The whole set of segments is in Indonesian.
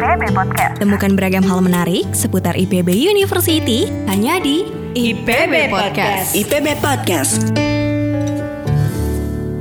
IPB Podcast. Temukan beragam hal menarik seputar IPB University hanya di IPB Podcast. IPB Podcast.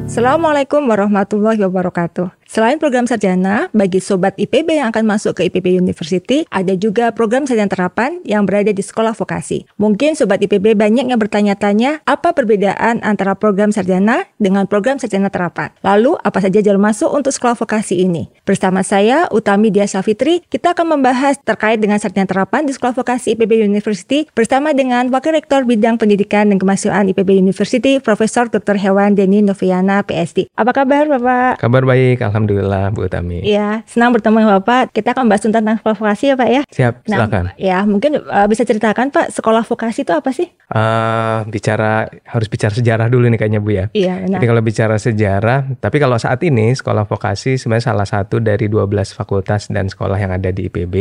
Assalamualaikum warahmatullahi wabarakatuh. Selain program sarjana, bagi sobat IPB yang akan masuk ke IPB University, ada juga program sarjana terapan yang berada di sekolah vokasi. Mungkin sobat IPB banyak yang bertanya-tanya apa perbedaan antara program sarjana dengan program sarjana terapan. Lalu, apa saja jalur masuk untuk sekolah vokasi ini? Bersama saya, Utami Diasa Fitri, kita akan membahas terkait dengan sarjana terapan di sekolah vokasi IPB University bersama dengan Wakil Rektor Bidang Pendidikan dan Kemahasiswaan IPB University, Profesor Dr. Hewan Deni Noviana, PSD. Apa kabar, Bapak? Kabar baik, Alhamdulillah Bu Utami. Iya, senang bertemu dengan Bapak. Kita akan bahas tentang sekolah vokasi ya Pak ya. Siap, Nah, silakan. ya mungkin uh, bisa ceritakan Pak, sekolah vokasi itu apa sih? Eh, bicara harus bicara sejarah dulu nih kayaknya Bu ya. Iya, benar. Jadi kalau bicara sejarah, tapi kalau saat ini sekolah vokasi sebenarnya salah satu dari 12 fakultas dan sekolah yang ada di IPB.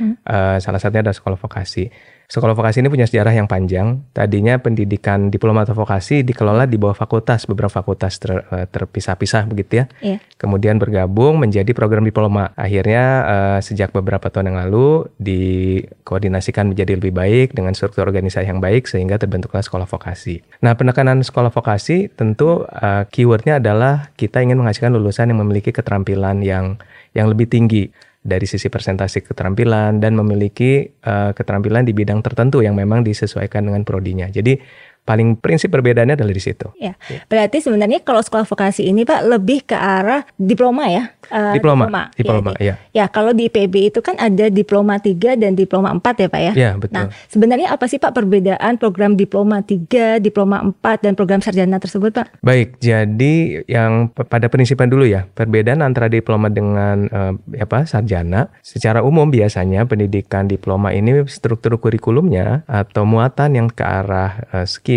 Hmm. Eh, salah satunya adalah sekolah vokasi. Sekolah vokasi ini punya sejarah yang panjang. Tadinya pendidikan diploma atau vokasi dikelola di bawah fakultas, beberapa fakultas ter- eh, terpisah-pisah begitu ya. Iya. Kemudian bergabung menjadi program diploma. Akhirnya eh, sejak beberapa tahun yang lalu dikoordinasikan menjadi lebih baik dengan struktur organisasi yang baik sehingga terbentuklah sekolah vokasi. Nah, penekanan sekolah vokasi tentu eh, keywordnya adalah kita ingin menghasilkan lulusan yang memiliki keterampilan yang yang lebih tinggi dari sisi presentasi keterampilan dan memiliki eh, keterampilan di bidang tertentu yang memang disesuaikan dengan prodinya. Jadi paling prinsip perbedaannya adalah di situ. Ya, berarti sebenarnya kalau sekolah vokasi ini Pak lebih ke arah diploma ya? Eh, Diploma, diploma, di- iya. Ya, kalau di IPB itu kan ada diploma 3 dan diploma 4 ya Pak ya? Ya, betul. Nah, sebenarnya apa sih Pak perbedaan program diploma 3, diploma 4 dan program sarjana tersebut Pak? Baik, jadi yang pada prinsipnya dulu ya, perbedaan antara diploma dengan eh, apa sarjana, secara umum biasanya pendidikan diploma ini struktur kurikulumnya atau muatan yang ke arah eh, skill,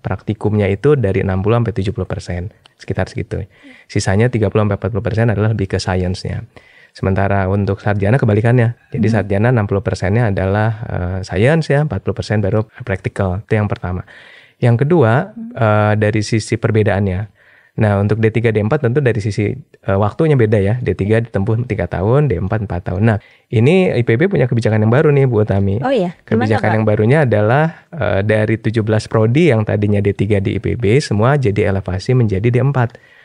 praktikumnya itu dari 60 sampai 70 persen, sekitar segitu. Sisanya 30 sampai 40 persen adalah lebih ke science-nya. Sementara untuk sarjana kebalikannya. Jadi sarjana 60 persennya adalah eh, science ya, 40 persen baru practical. Itu yang pertama. Yang kedua eh, dari sisi perbedaannya. Nah untuk D3 D4 tentu dari sisi eh, waktunya beda ya. D3 ditempuh 3 tahun, D4 4 tahun. Nah ini IPB punya kebijakan yang baru nih Bu Tami. Oh iya, gimana, Kebijakan Pak? yang barunya adalah eh, dari 17 prodi yang tadinya D3 di IPB semua jadi elevasi menjadi D4.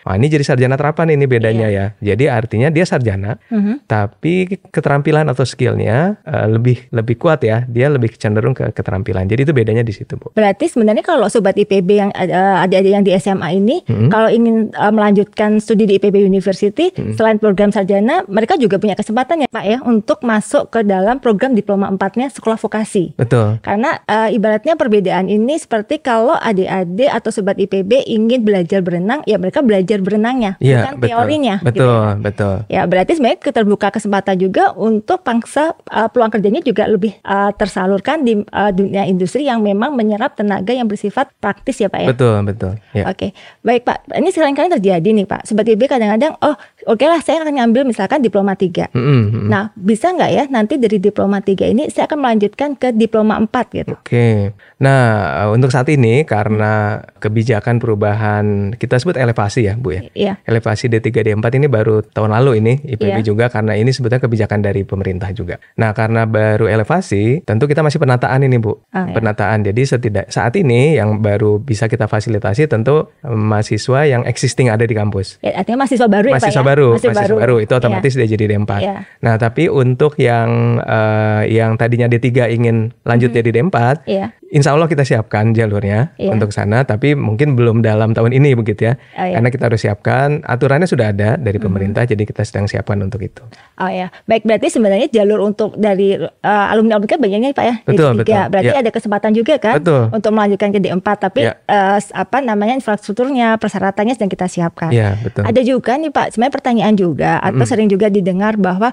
Wah ini jadi sarjana terapan ini bedanya Iya. ya. Jadi artinya dia sarjana, Mhm. tapi keterampilan atau skillnya eh, lebih lebih kuat ya. Dia lebih cenderung ke keterampilan. Jadi itu bedanya di situ bu. Berarti sebenarnya kalau sobat IPB yang ada adik-adik yang di SMA ini, Mhm. kalau ingin uh, melanjutkan studi di IPB University, Mhm. selain program sarjana, mereka juga punya kesempatan ya Pak ya untuk masuk ke dalam program diploma 4-nya sekolah vokasi. Betul. Karena uh, ibaratnya perbedaan ini seperti kalau adik-adik atau sobat IPB ingin belajar berenang, ya mereka belajar berenangnya, Iya bukan betul. teorinya. gitu Betul ya. betul. Ya berarti sebenarnya terbuka kesempatan juga untuk pangsa uh, peluang kerjanya juga lebih uh, tersalurkan di uh, dunia industri yang memang menyerap tenaga yang bersifat praktis ya Pak ya. Betul betul. Ya. Oke, baik Pak. Ini sering kali terjadi nih Pak. Sobat IB kadang-kadang, oh oke lah saya akan ngambil misalkan diploma 3. Mm-mm, mm-mm. Nah bisa nggak ya nanti dari diploma 3 ini saya akan melanjutkan ke diploma 4 gitu. Oke. Nah, eh, untuk saat ini karena kebijakan perubahan kita sebut elevasi ya, Bu ya. Iya. Elevasi D3 D4 ini baru tahun lalu ini IPB Iya. juga karena ini sebetulnya kebijakan dari pemerintah juga. Nah, karena baru elevasi, tentu kita masih penataan ini, Bu. Ah, ya. Penataan. Jadi setidak saat ini yang baru bisa kita fasilitasi tentu eh, mahasiswa yang existing ada di kampus. Ya, artinya mahasiswa baru ya Pak mahasiswa ya? Baru, Mahasiswa mahasiswa baru, itu otomatis dia jadi D4. Iya. Nah, tapi untuk yang eh, yang tadinya D3 ingin lanjut jadi D4, Iya. Insya Allah kita siapkan jalurnya Iya. untuk sana, tapi mungkin belum dalam tahun ini begitu ya. Oh, iya. Karena kita harus siapkan aturannya sudah ada dari Hmm. pemerintah, jadi kita sedang siapkan untuk itu. Oh ya, baik berarti sebenarnya jalur untuk dari uh, alumni alumni kan banyaknya Pak ya, Betul, D3. betul. Berarti Ya. ada kesempatan juga kan Betul. untuk melanjutkan ke D4 tapi Ya. uh, apa namanya infrastrukturnya, persyaratannya sedang kita siapkan. Iya betul. Ada juga nih Pak, sebenarnya pertanyaan juga atau sering juga didengar bahwa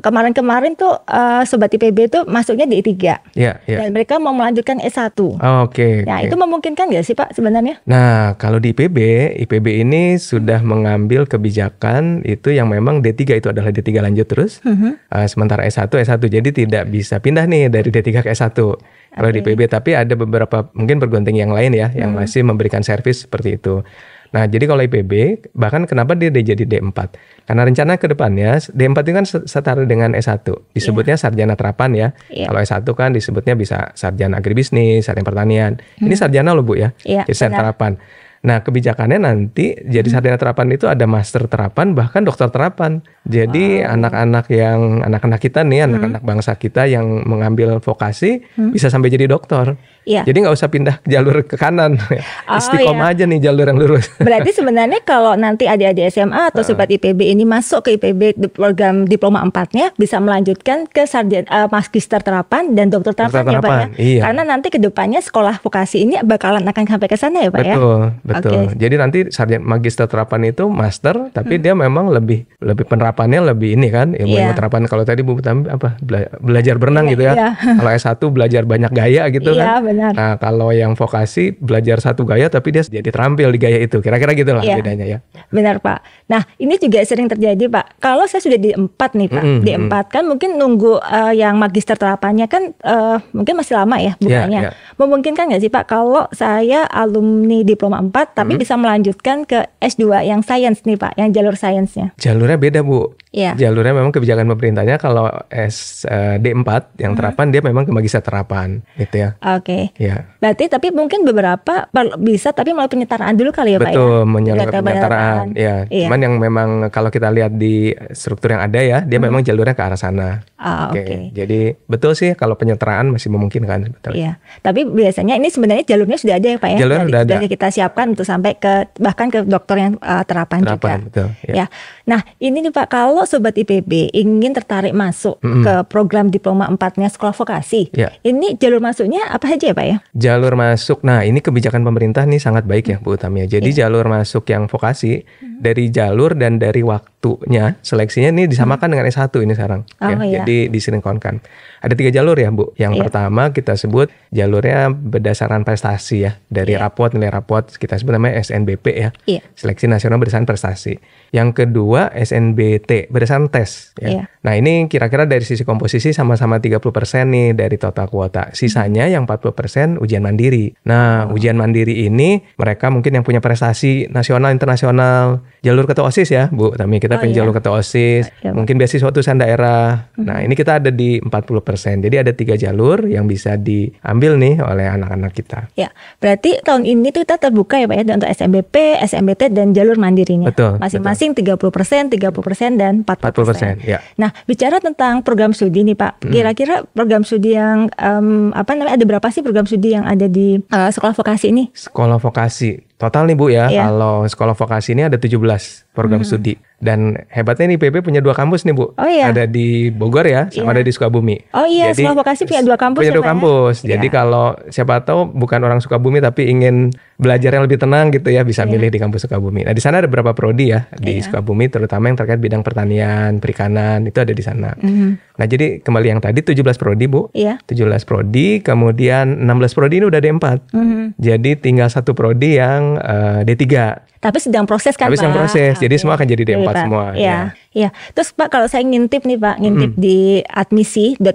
kemarin-kemarin tuh uh, sobat IPB tuh masuknya di I3 Iya iya. dan mereka mau melanjutkan S1. Oh, Oke. Nah, oke. itu memungkinkan nggak sih Pak sebenarnya? Nah, kalau di IPB, IPB ini sudah mengambil kebijakan itu yang memang D3 itu adalah D3 lanjut terus. Mhm. Uh, sementara S1 S1 jadi tidak bisa pindah nih dari D3 ke S1. Kalau di. IPB tapi ada beberapa mungkin perguruan tinggi yang lain ya yang masih memberikan servis seperti itu. Nah, jadi kalau IPB bahkan kenapa dia jadi D4? Karena rencana ke depannya D4 itu kan se- setara dengan S1. Disebutnya sarjana terapan ya. Iya. Kalau S1 kan disebutnya bisa sarjana agribisnis, sarjana pertanian. Ini sarjana loh Bu ya. Iya, Jadi sarjana terapan. Nah, kebijakannya nanti jadi sarjana terapan itu ada master terapan bahkan dokter terapan. Jadi anak-anak yang anak-anak kita nih, anak-anak bangsa kita yang mengambil vokasi bisa sampai jadi dokter. Iya. Jadi nggak usah pindah jalur ke kanan. Oh, Istiqomah aja nih jalur yang lurus. Berarti sebenarnya kalau nanti adik-adik SMA atau sobat IPB ini masuk ke IPB di program diploma 4-nya bisa melanjutkan ke sarjana eh, magister terapan dan dokter terapan Dokter ya Pak ya. terapan, iya. Karena nanti ke depannya sekolah vokasi ini bakalan akan sampai ke sana ya Pak ya. Betul, betul. Hmm. Jadi nanti sarjana magister terapan itu master, tapi dia memang lebih lebih penerapannya lebih ini kan, ilmu Iya. ilmu terapan. Kalau tadi Bu apa bela- belajar berenang Iya, gitu ya. iya. Kalau S1 belajar banyak gaya gitu Iya, kan. Benar. Nah, kalau yang vokasi belajar satu gaya tapi dia jadi terampil di gaya itu. Kira-kira gitu lah Iya. bedanya ya. Benar Pak. Nah ini juga sering terjadi Pak. Kalau saya sudah di empat nih Pak, Mm-mm, di empat kan mungkin nunggu eh, yang magister terapannya kan eh, mungkin masih lama ya bukanya. iya. Memungkinkan nggak sih Pak kalau saya alumni diploma 4 tapi bisa melanjutkan ke S2 yang sains nih Pak, yang jalur sainsnya. Jalurnya beda, Bu. Iya. Jalurnya memang kebijakan pemerintahnya kalau S eh, D4 yang terapan dia memang ke magister terapan gitu ya. Oke. Ya. Berarti tapi mungkin beberapa bisa tapi melalui penyetaraan dulu kali ya Pak ya. Betul, menyalurkan Penyetaraan. penyetaraan. Ya, Iya. cuman yang memang kalau kita lihat di struktur yang ada ya, dia memang jalurnya ke arah sana. Ah, Oke. oke. Jadi betul sih kalau penyetaraan masih memungkinkan sebetulnya. Iya, tapi biasanya ini sebenarnya jalurnya sudah ada ya Pak ya. Jalurnya Dari- udah ada. sudah kita siapkan untuk sampai ke bahkan ke dokter yang uh, terapan, Terapan, juga. betul, ya. Ya. Nah, ini nih Pak, kalau sobat IPB ingin tertarik masuk ke program diploma 4-nya sekolah vokasi. Ya. Ini jalur masuknya apa saja ya Pak ya? Jalur masuk, nah ini kebijakan pemerintah nih sangat baik ya Bu Utami ya. Jadi Iya. jalur masuk yang vokasi dari jalur dan dari waktunya seleksinya ini disamakan dengan S1 ini sekarang. Oh, ya. iya. Jadi disinkronkan. Ada tiga jalur ya Bu. Yang Iya. pertama kita sebut jalurnya berdasarkan prestasi ya. Dari Iya. raport nilai raport kita sebut namanya SNBP ya. Iya. Seleksi nasional berdasarkan prestasi. Yang kedua SNBT berdasarkan tes ya. Iya. Nah, ini kira-kira dari sisi komposisi sama-sama 30% nih dari total kuota. Sisanya yang 40% ujian mandiri. Nah, Oh. ujian mandiri ini mereka mungkin yang punya prestasi nasional internasional, jalur ketua OSIS ya, Bu. Tapi kita Oh, punya iya. jalur ketua OSIS, Iya. mungkin beasiswa utusan daerah. Nah, ini kita ada di 40%. Jadi ada tiga jalur yang bisa diambil nih oleh anak-anak kita. Ya, berarti tahun ini tuh kita terbuka ya Pak ya untuk SMBP, SMBT dan jalur mandirinya. Betul, Masing-masing 30%, 30% dan 40%. 40%, ya. Nah, bicara tentang program studi nih Pak. Kira-kira program studi yang em, apa namanya ada berapa sih program studi yang ada di eh, sekolah vokasi ini? Sekolah vokasi. Total nih Bu ya, Iya. kalau sekolah vokasi ini ada 17 program studi. Dan hebatnya nih IPB punya dua kampus nih Bu. Oh, iya. Ada di Bogor ya, sama Iya. ada di Sukabumi. Oh iya, sekolah vokasi punya dua kampus Punya ya, dua ya? kampus. Jadi Iya. kalau siapa tahu bukan orang Sukabumi tapi ingin belajar yang lebih tenang gitu ya, bisa Iya. milih di kampus Sukabumi. Nah, di sana ada beberapa prodi ya di Iya. Sukabumi terutama yang terkait bidang pertanian, perikanan, itu ada di sana. Mhm. Nah, jadi kembali yang tadi 17 prodi, Bu. Iya. 17 prodi, kemudian 16 prodi ini udah D4. Mhm. Jadi tinggal satu prodi yang eh, D3. Tapi sedang proses kan Tapi sedang proses, jadi Oke. semua akan jadi D4 Iya, Pak. semua, Iya. Iya. Terus Pak kalau saya ngintip nih Pak, ngintip di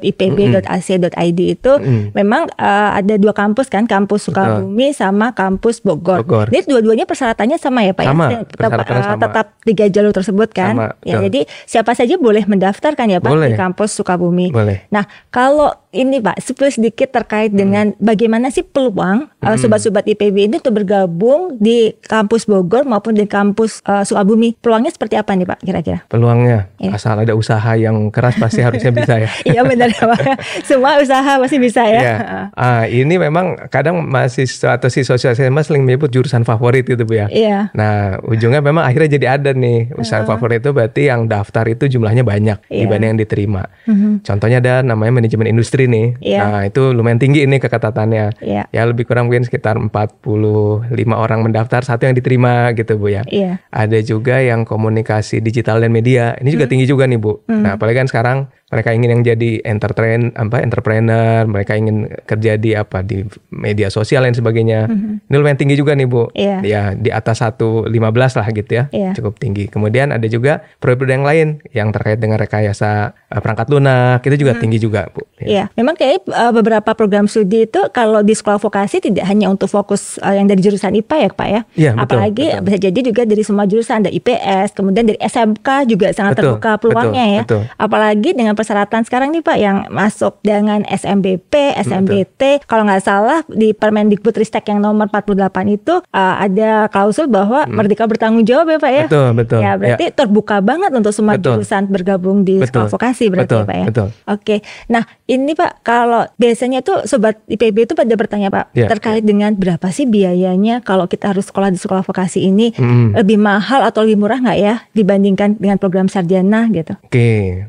admisi.ipb.ac.id itu Mm-mm. memang eh, ada dua kampus kan, kampus Sukabumi sama kampus Bogor. Bogor. Ini dua-duanya persyaratannya sama ya Pak Sama, ya? Tetap, eh, sama. tetap tiga jalur tersebut kan? Sama, ya, betul. jadi siapa saja boleh mendaftarkan ya Pak Boleh. di kampus Sukabumi. Boleh. Nah, kalau ini Pak, spill sedikit terkait Hmm. dengan bagaimana sih peluang uh, sobat-sobat IPB ini untuk bergabung di kampus Bogor maupun di kampus uh, Sukabumi. Peluangnya seperti apa nih Pak kira-kira? Peluangnya Iya. asal ada usaha yang keras pasti harusnya bisa ya. Iya benar ya Pak. Semua usaha masih bisa ya. Iya. Ah, ini memang kadang mahasiswa atau siswa SMA sering menyebut jurusan favorit gitu Bu ya. Iya. Nah, ujungnya memang akhirnya jadi ada nih usaha favorit itu berarti yang daftar itu jumlahnya banyak Iya. dibanding yang diterima. Mhm. Contohnya ada namanya manajemen industri nih. Iya. Nah, itu lumayan tinggi ini keketatannya. Iya. Ya lebih kurang mungkin sekitar 45 orang mendaftar, satu yang diterima gitu Bu ya. Iya. Ada juga yang komunikasi digital dan media. Ini juga tinggi juga nih Bu. Nah apalagi kan sekarang mereka ingin yang jadi entertain apa entrepreneur, mereka ingin kerja di apa di media sosial dan sebagainya. Ini lumayan tinggi juga nih Bu. Iya. Ya di atas 115 lah gitu ya. Iya. Cukup tinggi. Kemudian ada juga produk yang lain yang terkait dengan rekayasa eh, perangkat lunak itu juga tinggi juga Bu. Ya. Iya, memang kayak uh, beberapa program studi itu kalau di sekolah vokasi tidak hanya untuk fokus uh, yang dari jurusan IPA ya, Pak ya. Iya, betul, Apalagi betul. bisa jadi juga dari semua jurusan ada IPS, kemudian dari SMK juga sangat Betul, terbuka peluangnya betul, ya. betul. Apalagi dengan persyaratan sekarang nih Pak yang masuk dengan SMBP, SMBT, kalau nggak salah di Permendikbudristek yang nomor 48 itu uh, ada klausul bahwa merdeka bertanggung jawab ya Pak ya. Hmm. Betul, betul. Ya, berarti terbuka banget untuk semua Betul. jurusan bergabung di Betul. sekolah vokasi berarti Betul, ya Pak ya. betul. Oke, nah ini Pak kalau biasanya tuh sobat IPB itu pada bertanya Pak Iya, terkait dengan berapa sih biayanya kalau kita harus sekolah di sekolah vokasi ini Hmm. lebih mahal atau lebih murah nggak ya dibandingkan dengan program sarjana gitu? Oke,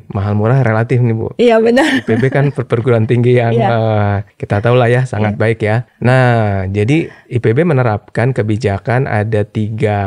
mahal murah relatif nih Bu. Iya benar. IPB kan per- perguruan tinggi yang Iya. eh, kita tahu lah ya sangat baik ya. Nah, jadi IPB menerapkan kebijakan ada tiga,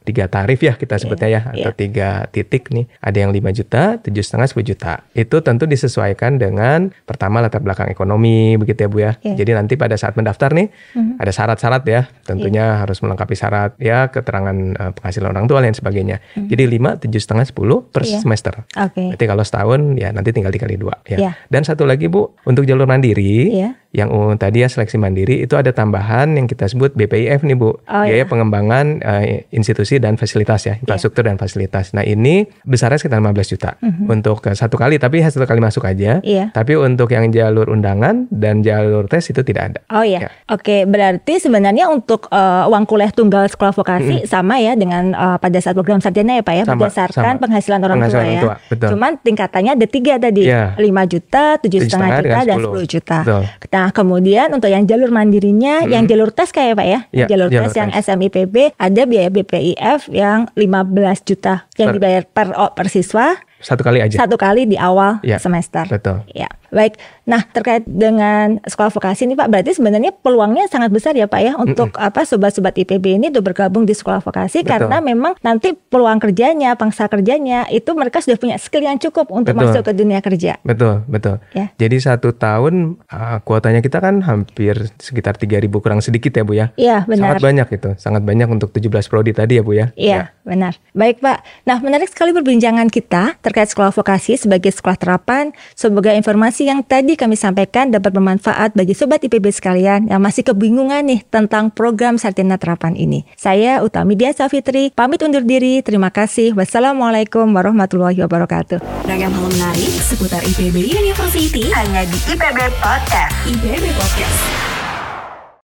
tiga tarif ya kita sebutnya ya atau iya. tiga titik nih. Ada yang 5 juta, tujuh setengah, 10 juta. Itu tentu disesuaikan dengan pertama latar belakang ekonomi begitu ya Bu ya. Iya. Jadi nanti pada saat mendaftar nih Mhm. ada syarat-syarat ya. Tentunya Iya. harus melengkapi syarat ya keterangan eh, penghasilan orang tua dan sebagainya. Jadi 5, tujuh setengah, 10 per. Iya. semester. Oke. Berarti kalau setahun ya nanti tinggal dikali dua ya. Iya. Dan satu lagi Bu, untuk jalur mandiri Iya. Yang uh, tadi ya seleksi mandiri itu ada tambahan yang kita sebut BPIF nih Bu. Oh, Biaya iya. pengembangan eh, institusi dan fasilitas ya, infrastruktur dan fasilitas. Nah, ini besarnya sekitar 15 juta untuk eh, satu kali tapi satu kali masuk aja. Iya. Tapi untuk yang jalur undangan dan jalur tes itu tidak ada. Oh iya, Ya. oke. Berarti sebenarnya untuk eh, uang kuliah tunggal sekolah vokasi sama ya dengan eh, pada saat program sarjana ya Pak ya, Sama, berdasarkan sama. penghasilan orang Penghasilan tua orang ya. tua, betul. Cuman tingkatannya ada tiga tadi, Iya. 5 juta, tujuh setengah 7,5 juta, dan 10. 10 juta. Betul. Nah kemudian untuk yang jalur mandirinya, yang jalur tes kayak Pak ya, Iya, jalur, jalur tes yang tes. SMIPB ada biaya BPIF yang 15 juta yang Per- dibayar per oh, per siswa Satu kali aja. satu kali di awal Iya, semester. betul. Ya, baik. Nah, terkait dengan sekolah vokasi ini Pak, berarti sebenarnya peluangnya sangat besar ya Pak ya untuk apa sobat-sobat IPB ini untuk bergabung di sekolah vokasi Betul. karena memang nanti peluang kerjanya, pangsa kerjanya itu mereka sudah punya skill yang cukup untuk Betul. masuk ke dunia kerja. Betul, betul. Ya. Jadi satu tahun uh, kuotanya kita kan hampir sekitar 3.000 kurang sedikit ya Bu ya. Iya, benar. Sangat banyak itu, sangat banyak untuk 17 prodi tadi ya Bu ya. Iya, benar. Baik, Pak. Nah, menarik sekali perbincangan kita terkait sekolah vokasi sebagai sekolah terapan. Semoga yang tadi kami sampaikan dapat bermanfaat bagi sobat IPB sekalian yang masih kebingungan nih tentang program sarjana terapan ini. Saya Utami Dia Safitri, pamit undur diri. Terima kasih. Wassalamualaikum warahmatullahi wabarakatuh. Ragam hal menarik seputar IPB University Hanya di IPB Podcast. IPB Podcast.